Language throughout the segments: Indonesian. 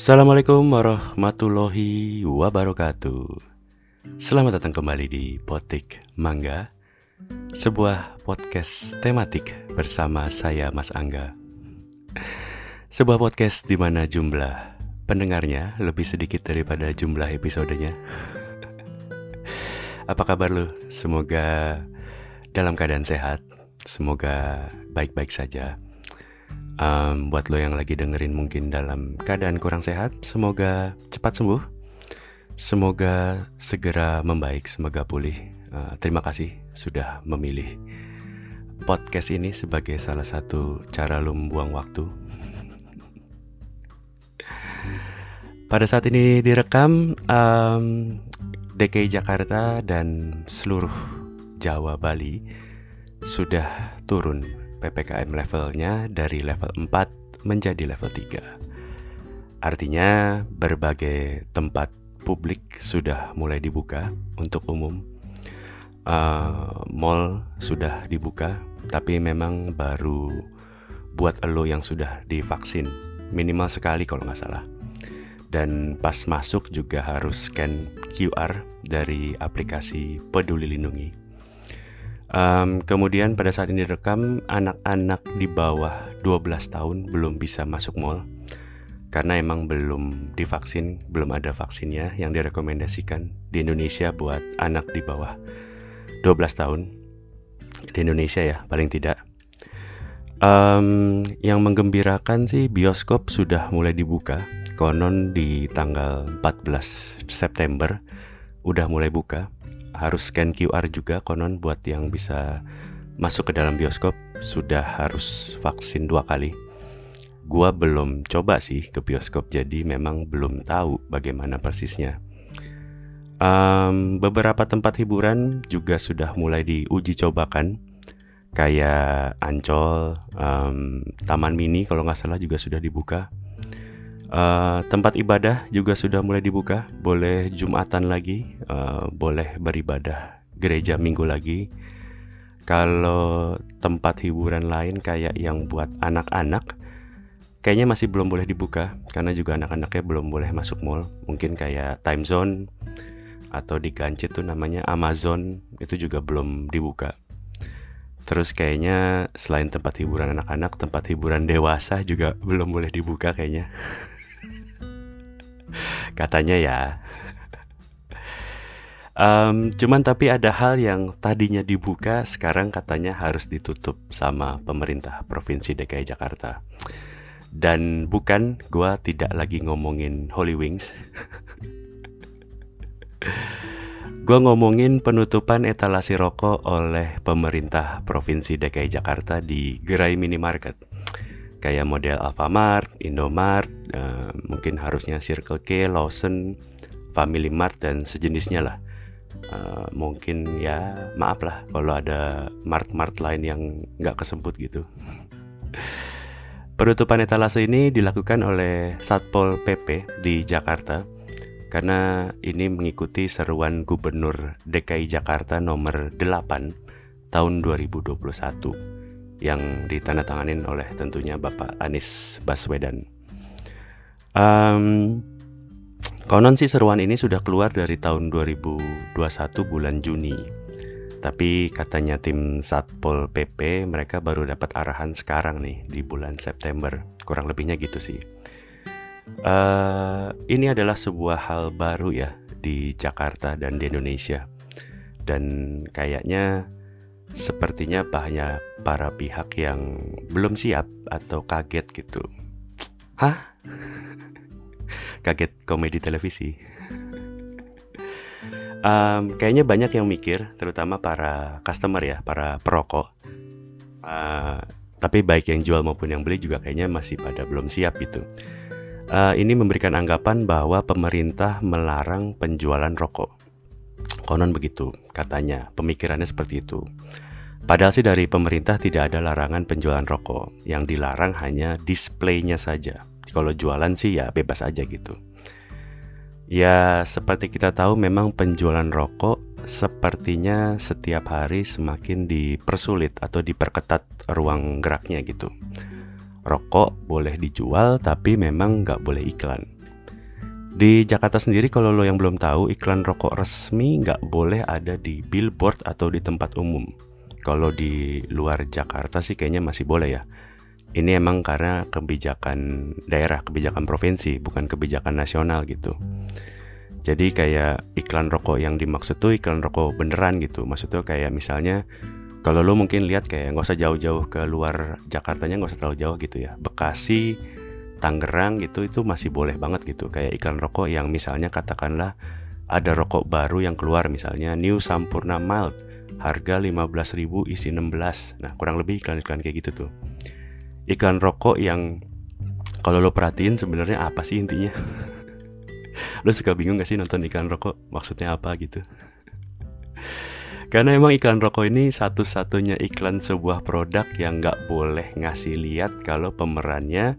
Assalamualaikum warahmatullahi wabarakatuh. Selamat datang kembali di Potik Mangga Sebuah podcast tematik bersama saya Mas Angga. Sebuah podcast di mana jumlah pendengarnya lebih sedikit daripada jumlah episodenya. Apa kabar lu? Semoga dalam keadaan sehat. Semoga baik-baik saja um, buat lo yang lagi dengerin mungkin dalam keadaan kurang sehat, semoga cepat sembuh, semoga segera membaik, semoga pulih. Uh, terima kasih sudah memilih podcast ini sebagai salah satu cara lo membuang waktu. Pada saat ini direkam, um, DKI Jakarta dan seluruh Jawa Bali sudah turun PPKM levelnya dari level 4 menjadi level 3. Artinya berbagai tempat publik sudah mulai dibuka untuk umum. Uh, mall sudah dibuka, tapi memang baru buat lo yang sudah divaksin minimal sekali kalau nggak salah. Dan pas masuk juga harus scan QR dari aplikasi Peduli Lindungi. Um, kemudian pada saat ini direkam anak-anak di bawah 12 tahun belum bisa masuk mall. Karena emang belum divaksin, belum ada vaksinnya yang direkomendasikan di Indonesia buat anak di bawah 12 tahun. Di Indonesia ya paling tidak. Um, yang menggembirakan sih bioskop sudah mulai dibuka, konon di tanggal 14 September udah mulai buka harus scan QR juga konon buat yang bisa masuk ke dalam bioskop sudah harus vaksin dua kali. Gua belum coba sih ke bioskop jadi memang belum tahu bagaimana persisnya. Um, beberapa tempat hiburan juga sudah mulai diuji cobakan kayak Ancol, um, Taman Mini kalau nggak salah juga sudah dibuka. Uh, tempat ibadah juga sudah mulai dibuka, boleh jumatan lagi, uh, boleh beribadah gereja minggu lagi. Kalau tempat hiburan lain kayak yang buat anak-anak, kayaknya masih belum boleh dibuka karena juga anak-anaknya belum boleh masuk mall. Mungkin kayak Time Zone atau di Gancit tuh namanya Amazon itu juga belum dibuka. Terus kayaknya selain tempat hiburan anak-anak, tempat hiburan dewasa juga belum boleh dibuka kayaknya. katanya ya. Um, cuman tapi ada hal yang tadinya dibuka sekarang katanya harus ditutup sama pemerintah provinsi DKI Jakarta. Dan bukan gue tidak lagi ngomongin Holy Wings. Gue ngomongin penutupan etalasi rokok oleh pemerintah provinsi DKI Jakarta di gerai minimarket kayak model Alfamart, Indomart, uh, mungkin harusnya Circle K, Lawson, Family Mart dan sejenisnya lah. Uh, mungkin ya maaf lah kalau ada mart-mart lain yang nggak kesebut gitu. Penutupan etalase ini dilakukan oleh Satpol PP di Jakarta karena ini mengikuti seruan Gubernur DKI Jakarta nomor 8 tahun 2021 yang ditandatanganin oleh tentunya Bapak Anies Baswedan. Um, konon sih seruan ini sudah keluar dari tahun 2021 bulan Juni. Tapi katanya tim Satpol PP mereka baru dapat arahan sekarang nih di bulan September. Kurang lebihnya gitu sih. Uh, ini adalah sebuah hal baru ya di Jakarta dan di Indonesia. Dan kayaknya sepertinya banyak para pihak yang belum siap atau kaget gitu. Hah? kaget komedi televisi. um, kayaknya banyak yang mikir, terutama para customer ya, para perokok. Uh, tapi baik yang jual maupun yang beli juga kayaknya masih pada belum siap gitu. Uh, ini memberikan anggapan bahwa pemerintah melarang penjualan rokok. Konon begitu, katanya. Pemikirannya seperti itu. Padahal sih dari pemerintah tidak ada larangan penjualan rokok. Yang dilarang hanya displaynya saja. Kalau jualan sih ya bebas aja gitu. Ya seperti kita tahu memang penjualan rokok sepertinya setiap hari semakin dipersulit atau diperketat ruang geraknya gitu. Rokok boleh dijual tapi memang nggak boleh iklan. Di Jakarta sendiri kalau lo yang belum tahu iklan rokok resmi nggak boleh ada di billboard atau di tempat umum. Kalau di luar Jakarta sih kayaknya masih boleh ya. Ini emang karena kebijakan daerah, kebijakan provinsi, bukan kebijakan nasional gitu. Jadi kayak iklan rokok yang dimaksud tuh iklan rokok beneran gitu. Maksudnya kayak misalnya kalau lo mungkin lihat kayak nggak usah jauh-jauh ke luar Jakartanya nggak usah terlalu jauh gitu ya. Bekasi, Tangerang gitu itu masih boleh banget gitu. Kayak iklan rokok yang misalnya katakanlah ada rokok baru yang keluar misalnya New Sampurna Mild harga 15.000 isi 16 nah kurang lebih iklan-iklan kayak gitu tuh. Iklan rokok yang kalau lo perhatiin sebenarnya apa sih intinya? Lo suka bingung gak sih nonton iklan rokok? Maksudnya apa gitu? Karena emang iklan rokok ini satu-satunya iklan sebuah produk yang nggak boleh ngasih lihat kalau pemerannya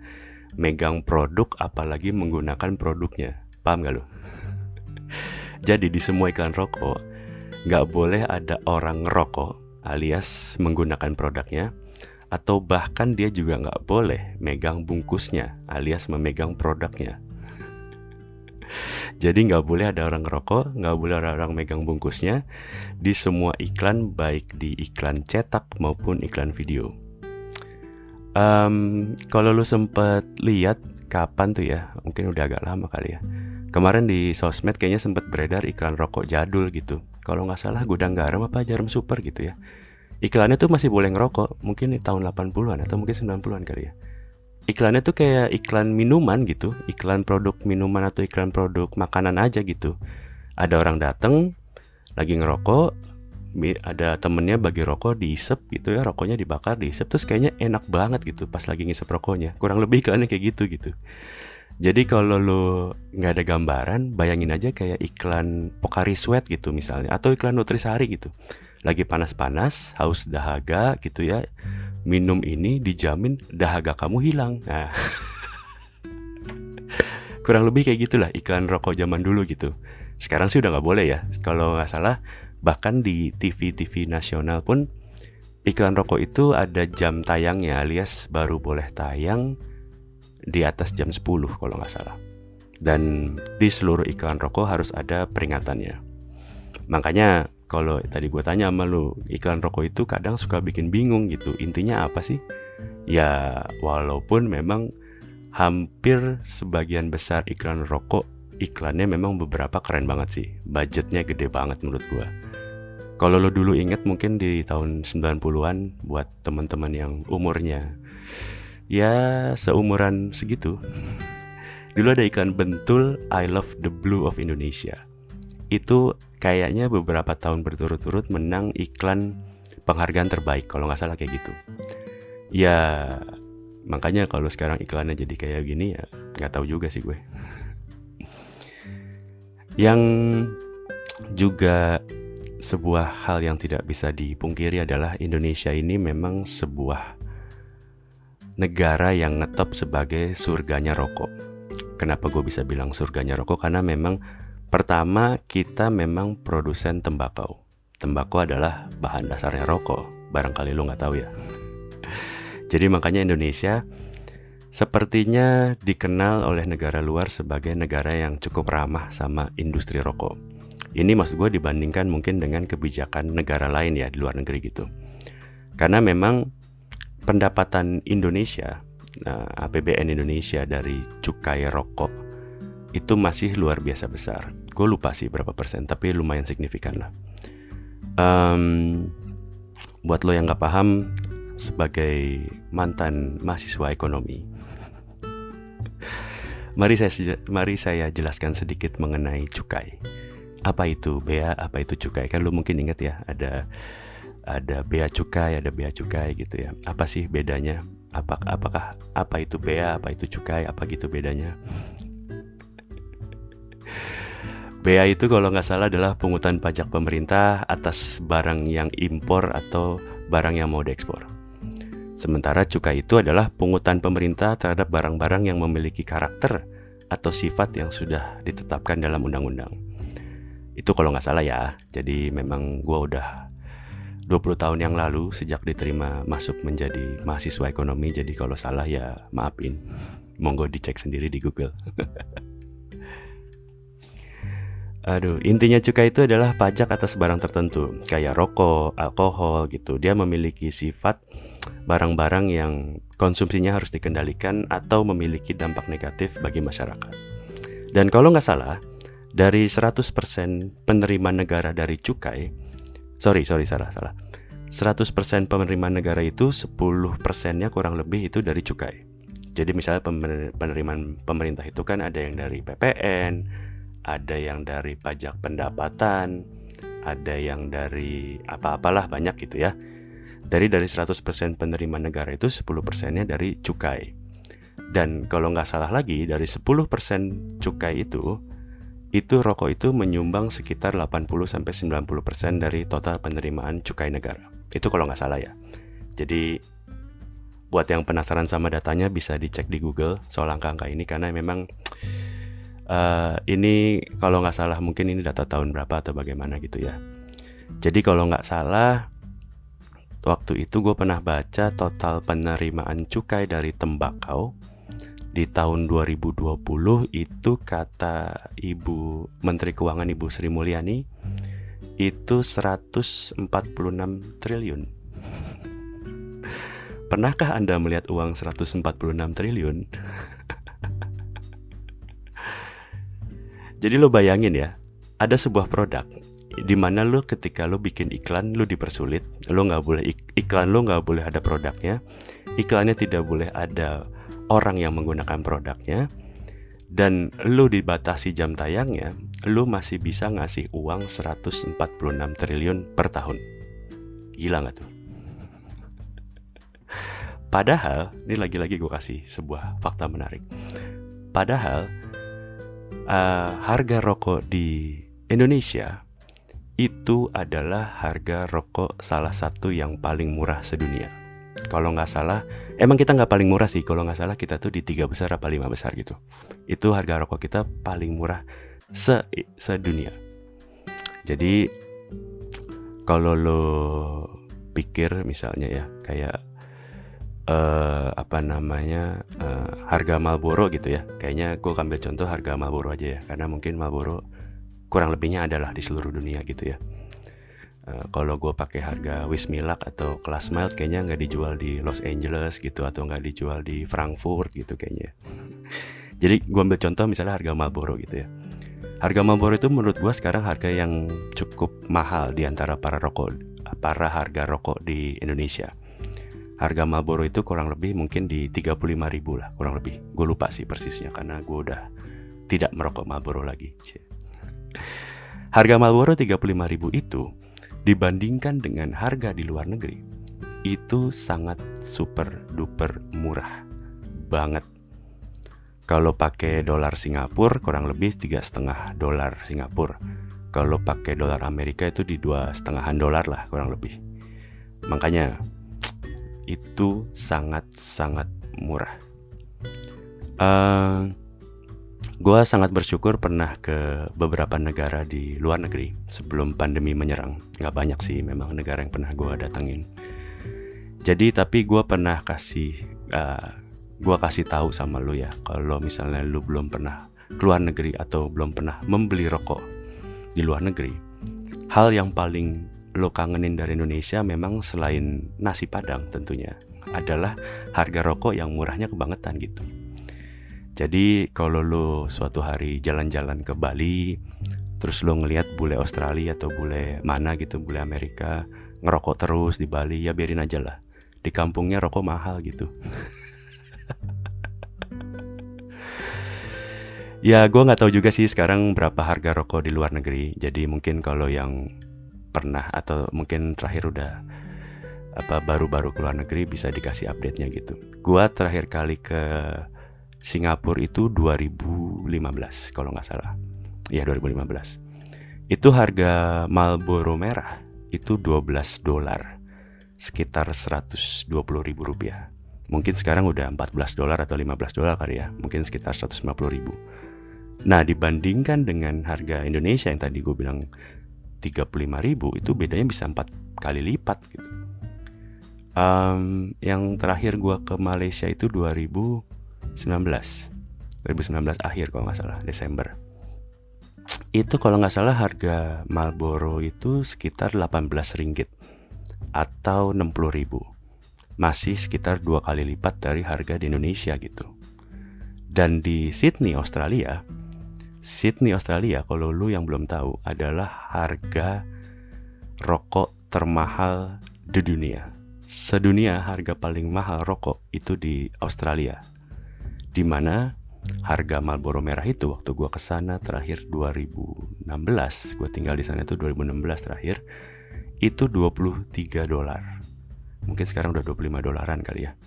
megang produk apalagi menggunakan produknya. Paham gak lo? Jadi di semua iklan rokok nggak boleh ada orang ngerokok alias menggunakan produknya atau bahkan dia juga nggak boleh megang bungkusnya alias memegang produknya. Jadi nggak boleh ada orang ngerokok, nggak boleh ada orang megang bungkusnya di semua iklan baik di iklan cetak maupun iklan video. Um, kalau lu sempet lihat kapan tuh ya, mungkin udah agak lama kali ya. Kemarin di sosmed kayaknya sempet beredar iklan rokok jadul gitu. Kalau nggak salah gudang garam apa jarum super gitu ya. Iklannya tuh masih boleh ngerokok, mungkin di tahun 80-an atau mungkin 90-an kali ya. Iklannya tuh kayak iklan minuman gitu, iklan produk minuman atau iklan produk makanan aja gitu. Ada orang dateng lagi ngerokok, ada temennya bagi rokok diisep gitu ya rokoknya dibakar diisep terus kayaknya enak banget gitu pas lagi ngisep rokoknya. Kurang lebih iklannya kayak gitu gitu. Jadi kalau lo nggak ada gambaran bayangin aja kayak iklan Pokari Sweat gitu misalnya atau iklan Nutrisari gitu. Lagi panas-panas haus dahaga gitu ya minum ini dijamin dahaga kamu hilang. Nah kurang lebih kayak gitulah iklan rokok zaman dulu gitu. Sekarang sih udah nggak boleh ya kalau nggak salah Bahkan di TV-TV nasional pun iklan rokok itu ada jam tayangnya alias baru boleh tayang di atas jam 10 kalau nggak salah. Dan di seluruh iklan rokok harus ada peringatannya. Makanya kalau tadi gue tanya sama lu, iklan rokok itu kadang suka bikin bingung gitu. Intinya apa sih? Ya walaupun memang hampir sebagian besar iklan rokok iklannya memang beberapa keren banget sih. Budgetnya gede banget menurut gue. Kalau lo dulu inget mungkin di tahun 90-an buat teman-teman yang umurnya ya seumuran segitu. Dulu ada iklan bentul I love the blue of Indonesia. Itu kayaknya beberapa tahun berturut-turut menang iklan penghargaan terbaik kalau nggak salah kayak gitu. Ya makanya kalau sekarang iklannya jadi kayak gini ya nggak tahu juga sih gue. Yang juga sebuah hal yang tidak bisa dipungkiri adalah Indonesia ini memang sebuah negara yang ngetop sebagai surganya rokok. Kenapa gue bisa bilang surganya rokok? Karena memang pertama kita memang produsen tembakau. Tembakau adalah bahan dasarnya rokok. Barangkali lo nggak tahu ya. Jadi makanya Indonesia sepertinya dikenal oleh negara luar sebagai negara yang cukup ramah sama industri rokok. Ini maksud gue dibandingkan mungkin dengan kebijakan negara lain ya di luar negeri gitu. Karena memang pendapatan Indonesia, nah, APBN Indonesia dari cukai rokok itu masih luar biasa besar. Gue lupa sih berapa persen, tapi lumayan signifikan lah. Um, buat lo yang gak paham, sebagai mantan mahasiswa ekonomi, Mari saya mari saya jelaskan sedikit mengenai cukai. Apa itu bea, apa itu cukai? Kan lu mungkin ingat ya, ada ada bea cukai, ada bea cukai gitu ya. Apa sih bedanya? Apa apakah apa itu bea, apa itu cukai, apa gitu bedanya? Bea itu kalau nggak salah adalah pungutan pajak pemerintah atas barang yang impor atau barang yang mau diekspor. Sementara cukai itu adalah pungutan pemerintah terhadap barang-barang yang memiliki karakter atau sifat yang sudah ditetapkan dalam undang-undang. Itu kalau nggak salah ya. Jadi memang gue udah 20 tahun yang lalu sejak diterima masuk menjadi mahasiswa ekonomi. Jadi kalau salah ya maafin. Monggo dicek sendiri di Google. Aduh, intinya cukai itu adalah pajak atas barang tertentu, kayak rokok, alkohol gitu. Dia memiliki sifat barang-barang yang konsumsinya harus dikendalikan atau memiliki dampak negatif bagi masyarakat. Dan kalau nggak salah, dari 100% penerima negara dari cukai, sorry, sorry, salah, salah. 100% penerima negara itu 10 persennya kurang lebih itu dari cukai. Jadi misalnya penerimaan pemerintah itu kan ada yang dari PPN, ada yang dari pajak pendapatan, ada yang dari apa-apalah banyak gitu ya. Dari dari 100% penerima negara itu 10 persennya dari cukai. Dan kalau nggak salah lagi dari 10% cukai itu itu rokok itu menyumbang sekitar 80 90% dari total penerimaan cukai negara. Itu kalau nggak salah ya. Jadi buat yang penasaran sama datanya bisa dicek di Google soal angka-angka ini karena memang uh, ini kalau nggak salah mungkin ini data tahun berapa atau bagaimana gitu ya. Jadi kalau nggak salah waktu itu gue pernah baca total penerimaan cukai dari tembakau di tahun 2020 itu kata Ibu Menteri Keuangan Ibu Sri Mulyani itu 146 triliun. Pernahkah Anda melihat uang 146 triliun? Jadi lo bayangin ya, ada sebuah produk di mana lo ketika lo bikin iklan lo dipersulit, lo nggak boleh iklan lo nggak boleh ada produknya, iklannya tidak boleh ada orang yang menggunakan produknya, dan lo dibatasi jam tayangnya, lo masih bisa ngasih uang 146 triliun per tahun. Gila nggak tuh? Padahal, ini lagi-lagi gue kasih sebuah fakta menarik. Padahal uh, harga rokok di Indonesia itu adalah harga rokok salah satu yang paling murah sedunia. Kalau nggak salah, emang kita nggak paling murah sih. Kalau nggak salah kita tuh di tiga besar apa lima besar gitu. Itu harga rokok kita paling murah se sedunia. Jadi kalau lo pikir misalnya ya kayak uh, apa namanya uh, harga Marlboro gitu ya kayaknya gue ambil contoh harga Marlboro aja ya karena mungkin Marlboro kurang lebihnya adalah di seluruh dunia gitu ya uh, kalau gue pakai harga Wismilak atau kelas mild kayaknya nggak dijual di Los Angeles gitu atau nggak dijual di Frankfurt gitu kayaknya. Jadi gue ambil contoh misalnya harga Marlboro gitu ya. Harga Marlboro itu menurut gue sekarang harga yang cukup mahal di antara para rokok para harga rokok di Indonesia. Harga Marlboro itu kurang lebih mungkin di 35 ribu lah kurang lebih. Gue lupa sih persisnya karena gue udah tidak merokok Marlboro lagi harga Marlboro 35 ribu itu dibandingkan dengan harga di luar negeri itu sangat super duper murah banget. Kalau pakai dolar Singapura kurang lebih tiga setengah dolar Singapura. Kalau pakai dolar Amerika itu di dua setengahan dolar lah kurang lebih. Makanya itu sangat-sangat murah. Uh, gue sangat bersyukur pernah ke beberapa negara di luar negeri sebelum pandemi menyerang. Gak banyak sih memang negara yang pernah gue datangin. Jadi tapi gue pernah kasih, uh, eh, gue kasih tahu sama lu ya, kalau misalnya lu belum pernah keluar negeri atau belum pernah membeli rokok di luar negeri, hal yang paling lo kangenin dari Indonesia memang selain nasi padang tentunya adalah harga rokok yang murahnya kebangetan gitu. Jadi kalau lo suatu hari jalan-jalan ke Bali, terus lo ngelihat bule Australia atau bule mana gitu, bule Amerika ngerokok terus di Bali, ya biarin aja lah. Di kampungnya rokok mahal gitu. ya gue nggak tahu juga sih sekarang berapa harga rokok di luar negeri. Jadi mungkin kalau yang pernah atau mungkin terakhir udah apa baru-baru keluar negeri bisa dikasih update-nya gitu. Gua terakhir kali ke Singapura itu 2015 kalau nggak salah. Iya 2015. Itu harga Marlboro merah itu 12 dolar. Sekitar 120 ribu rupiah. Mungkin sekarang udah 14 dolar atau 15 dolar kali ya. Mungkin sekitar 150 ribu. Nah dibandingkan dengan harga Indonesia yang tadi gue bilang 35.000 itu bedanya bisa empat kali lipat gitu. Um, yang terakhir gue ke Malaysia itu 2019 2019 akhir kalau nggak salah Desember. Itu kalau nggak salah harga Marlboro itu sekitar 18 ringgit atau 60 ribu. Masih sekitar dua kali lipat dari harga di Indonesia gitu. Dan di Sydney Australia Sydney Australia kalau lu yang belum tahu adalah harga rokok termahal di dunia. Sedunia harga paling mahal rokok itu di Australia di mana harga Marlboro merah itu waktu gua ke sana terakhir 2016 gua tinggal di sana itu 2016 terakhir itu 23 dolar. Mungkin sekarang udah 25 dolaran kali ya.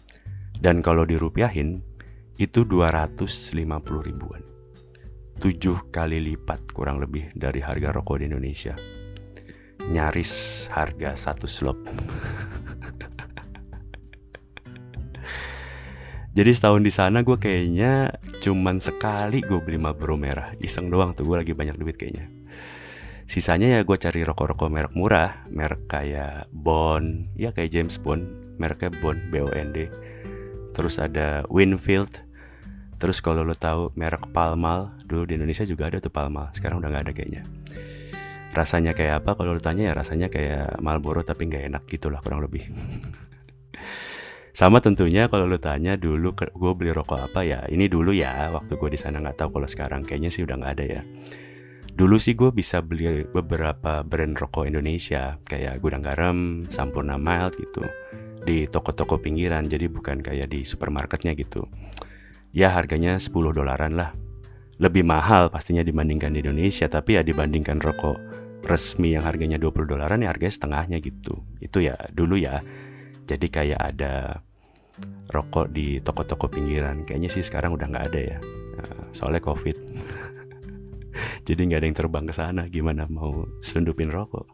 Dan kalau dirupiahin itu 250 ribuan. 7 kali lipat kurang lebih dari harga rokok di Indonesia. Nyaris harga satu slop Jadi setahun di sana gue kayaknya cuman sekali gue beli Marlboro merah. Iseng doang tuh gue lagi banyak duit kayaknya. Sisanya ya gue cari rokok-rokok merek murah, merek kayak Bond, ya kayak James Bond, mereknya Bond, B O N D. Terus ada Winfield. Terus kalau lo tahu merek Palmal, dulu di Indonesia juga ada tuh Palmal, sekarang udah nggak ada kayaknya. Rasanya kayak apa? Kalau lo tanya ya rasanya kayak Marlboro tapi nggak enak gitulah kurang lebih. Sama tentunya kalau lu tanya dulu gue beli rokok apa? Ya Ini dulu ya waktu gue di sana nggak tahu kalau sekarang. Kayaknya sih udah nggak ada ya. Dulu sih gue bisa beli beberapa brand rokok Indonesia Kayak Gudang Garam, Sampurna Mild gitu Di toko-toko pinggiran. Jadi bukan kayak di supermarketnya gitu. Ya harganya 10 dolaran lah. Lebih mahal pastinya dibandingkan di Indonesia Tapi ya dibandingkan rokok resmi yang harganya 20 dolaran ya harganya setengahnya gitu. Itu ya dulu ya jadi kayak ada rokok di toko-toko pinggiran. Kayaknya sih sekarang udah nggak ada ya. Nah, soalnya covid. Jadi nggak ada yang terbang ke sana. Gimana mau sundupin rokok?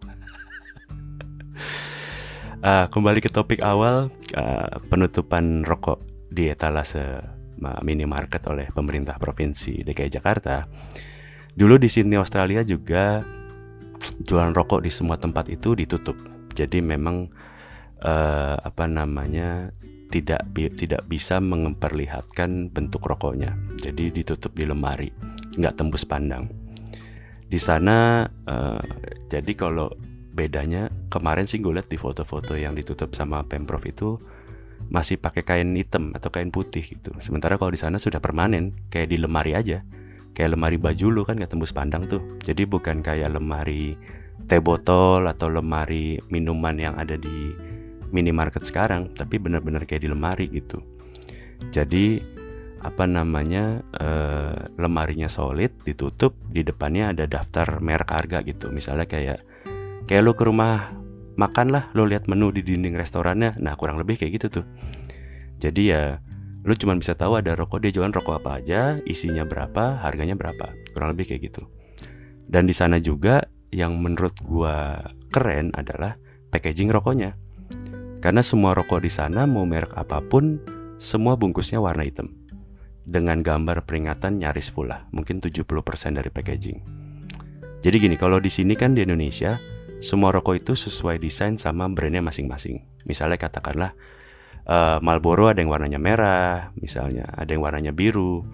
Uh, kembali ke topik awal uh, penutupan rokok di etalase minimarket oleh pemerintah provinsi DKI Jakarta. Dulu di Sydney Australia juga jualan rokok di semua tempat itu ditutup. Jadi memang uh, apa namanya tidak bi tidak bisa memperlihatkan bentuk rokoknya. Jadi ditutup di lemari, nggak tembus pandang. Di sana uh, jadi kalau bedanya kemarin sih gue lihat di foto-foto yang ditutup sama pemprov itu masih pakai kain hitam atau kain putih gitu. Sementara kalau di sana sudah permanen, kayak di lemari aja. Kayak lemari baju lu kan nggak tembus pandang tuh. Jadi bukan kayak lemari teh botol atau lemari minuman yang ada di minimarket sekarang tapi benar-benar kayak di lemari gitu. Jadi apa namanya uh, lemarinya solid ditutup di depannya ada daftar merek harga gitu. Misalnya kayak kayak lo ke rumah makan lah lo lihat menu di dinding restorannya. Nah kurang lebih kayak gitu tuh. Jadi ya lo cuma bisa tahu ada rokok dia jualan rokok apa aja isinya berapa harganya berapa. Kurang lebih kayak gitu. Dan di sana juga yang menurut gua keren adalah packaging rokoknya karena semua rokok di sana mau merek apa pun, semua bungkusnya warna hitam. Dengan gambar peringatan nyaris full lah, mungkin 70% dari packaging. Jadi gini, kalau di sini kan di Indonesia, semua rokok itu sesuai desain sama brandnya masing-masing. Misalnya katakanlah uh, Marlboro ada yang warnanya merah, misalnya ada yang warnanya biru,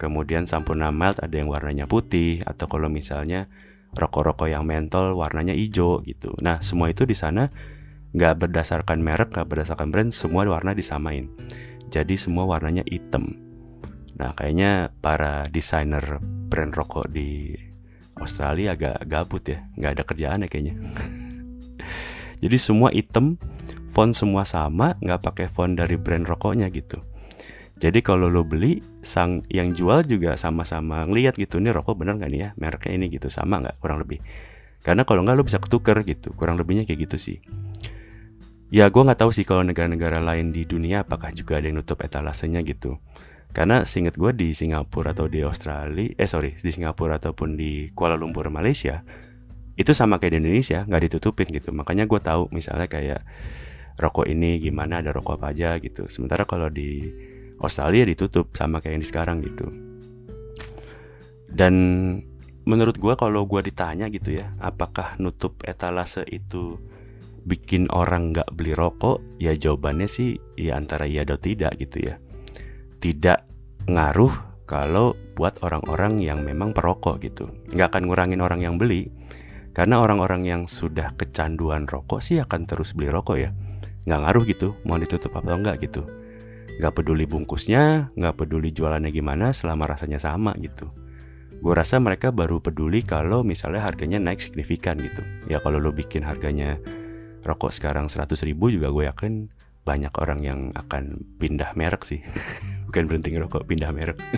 kemudian Sampurna Mild ada yang warnanya putih, atau kalau misalnya rokok-rokok yang mentol warnanya hijau gitu. Nah semua itu di sana nggak berdasarkan merek nggak berdasarkan brand semua warna disamain. Jadi semua warnanya hitam. Nah kayaknya para desainer brand rokok di Australia agak gabut ya. Nggak ada kerjaan ya kayaknya. Jadi semua hitam font semua sama nggak pakai font dari brand rokoknya gitu. Jadi kalau lo beli sang yang jual juga sama-sama ngeliat gitu nih rokok bener nggak nih ya? Mereknya ini gitu. Sama nggak kurang lebih. Karena kalau nggak lo bisa ketuker gitu. Kurang lebihnya kayak gitu sih Ya gue nggak tahu sih kalau negara-negara lain di dunia apakah juga ada yang nutup etalasenya gitu. Karena seinget gue di Singapura atau di Australia, eh sorry di Singapura ataupun di Kuala Lumpur Malaysia itu sama kayak di Indonesia nggak ditutupin gitu. Makanya gue tahu misalnya kayak rokok ini gimana ada rokok apa aja gitu. Sementara kalau di Australia ditutup sama kayak yang di sekarang gitu. Dan menurut gue kalau gue ditanya gitu ya, apakah nutup etalase itu bikin orang nggak beli rokok ya jawabannya sih ya antara iya atau tidak gitu ya tidak ngaruh kalau buat orang-orang yang memang perokok gitu. Nggak akan ngurangin orang yang beli, karena orang-orang yang sudah kecanduan rokok sih akan terus beli rokok ya. Nggak ngaruh gitu, mau ditutup atau enggak gitu. Nggak peduli bungkusnya, nggak peduli jualannya gimana selama rasanya sama gitu. Gue rasa mereka baru peduli kalau misalnya harganya naik signifikan gitu. Ya kalau lo bikin harganya rokok sekarang 100 ribu juga gue yakin banyak orang yang akan pindah merek sih bukan berhenti ngerokok pindah merek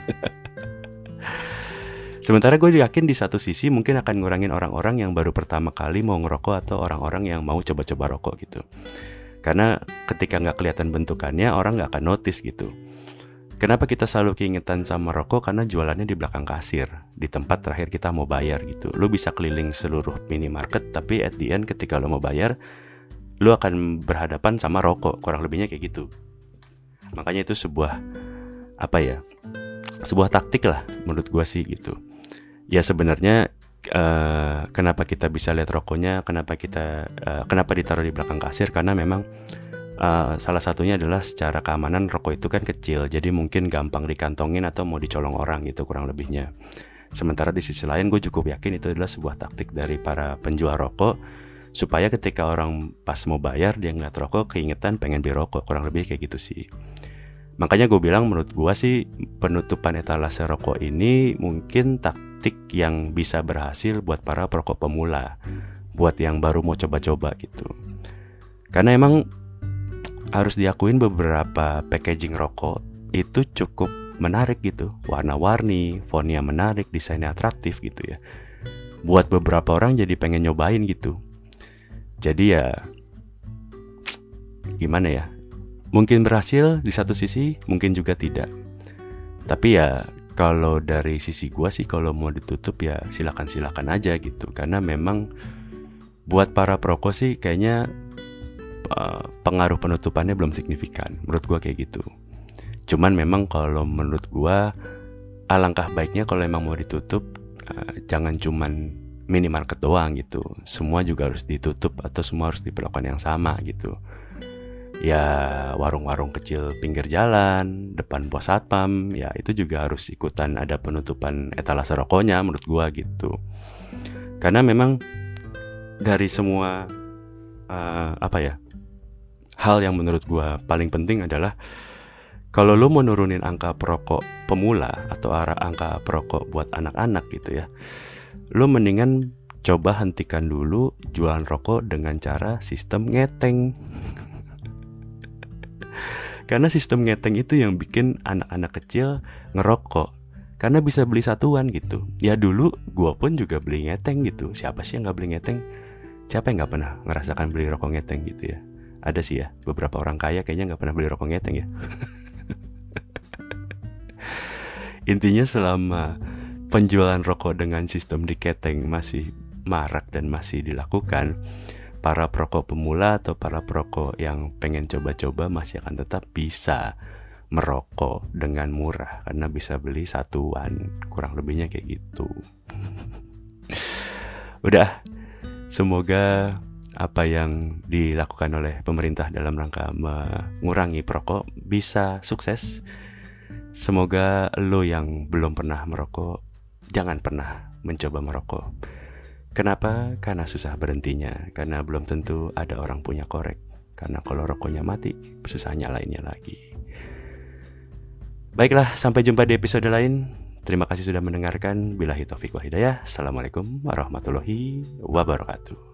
Sementara gue yakin di satu sisi mungkin akan ngurangin orang-orang yang baru pertama kali mau ngerokok atau orang-orang yang mau coba-coba rokok gitu. Karena ketika nggak kelihatan bentukannya orang nggak akan notice gitu. Kenapa kita selalu keingetan sama rokok? Karena jualannya di belakang kasir, di tempat terakhir kita mau bayar gitu. Lo bisa keliling seluruh minimarket, tapi at the end ketika lo mau bayar, lu akan berhadapan sama rokok kurang lebihnya kayak gitu. Makanya itu sebuah apa ya sebuah taktik lah menurut gua sih gitu. Ya sebenarnya uh, kenapa kita bisa lihat rokoknya kenapa kita uh, kenapa ditaruh di belakang kasir? Karena memang uh, salah satunya adalah secara keamanan rokok itu kan kecil jadi mungkin gampang dikantongin atau mau dicolong orang gitu kurang lebihnya. Sementara di sisi lain gue cukup yakin itu adalah sebuah taktik dari para penjual rokok supaya ketika orang pas mau bayar dia nggak rokok keingetan pengen beli rokok. Kurang lebih kayak gitu sih. Makanya gue bilang menurut gue sih penutupan etalase rokok ini mungkin taktik yang bisa berhasil buat para perokok pemula. Buat yang baru mau coba-coba gitu. Karena emang harus diakuin beberapa packaging rokok itu cukup menarik gitu. Warna-warni fontnya menarik desainnya atraktif gitu ya. Buat beberapa orang jadi pengen nyobain gitu jadi ya gimana ya? Mungkin berhasil di satu sisi, mungkin juga tidak. Tapi ya kalau dari sisi gua sih kalau mau ditutup ya silakan-silakan aja gitu. Karena memang buat para perokok sih kayaknya uh, pengaruh penutupannya belum signifikan. Menurut gua kayak gitu. Cuman memang kalau menurut gua alangkah baiknya kalau emang mau ditutup uh, jangan cuman minimarket doang gitu. Semua juga harus ditutup atau semua harus diperlakukan yang sama gitu. Ya warung-warung kecil pinggir jalan depan pos satpam ya itu juga harus ikutan ada penutupan etalase rokoknya menurut gua gitu. Karena memang dari semua uh, apa ya hal yang menurut gua paling penting adalah kalau lo mau nurunin angka perokok pemula atau arah angka perokok buat anak-anak gitu ya lo mendingan coba hentikan dulu jualan rokok dengan cara sistem ngeteng. Karena sistem ngeteng itu yang bikin anak-anak kecil ngerokok. Karena bisa beli satuan gitu. Ya dulu gue pun juga beli ngeteng gitu. Siapa sih yang gak beli ngeteng? Siapa yang gak pernah ngerasakan beli rokok ngeteng gitu ya? Ada sih ya, beberapa orang kaya kayaknya gak pernah beli rokok ngeteng ya. Intinya selama penjualan rokok dengan sistem diketeng masih marak dan masih dilakukan, para perokok pemula atau para perokok yang pengen coba-coba masih akan tetap bisa merokok dengan murah karena bisa beli satuan kurang lebihnya kayak gitu. Udah semoga apa yang dilakukan oleh pemerintah dalam rangka mengurangi perokok bisa sukses. Semoga lo yang belum pernah merokok jangan pernah mencoba merokok. Kenapa? Karena susah berhentinya, karena belum tentu ada orang punya korek. Karena kalau rokoknya mati, susah nyalainnya lagi. Baiklah, sampai jumpa di episode lain. Terima kasih sudah mendengarkan. Bila taufik wa hidayah. Assalamualaikum warahmatullahi wabarakatuh.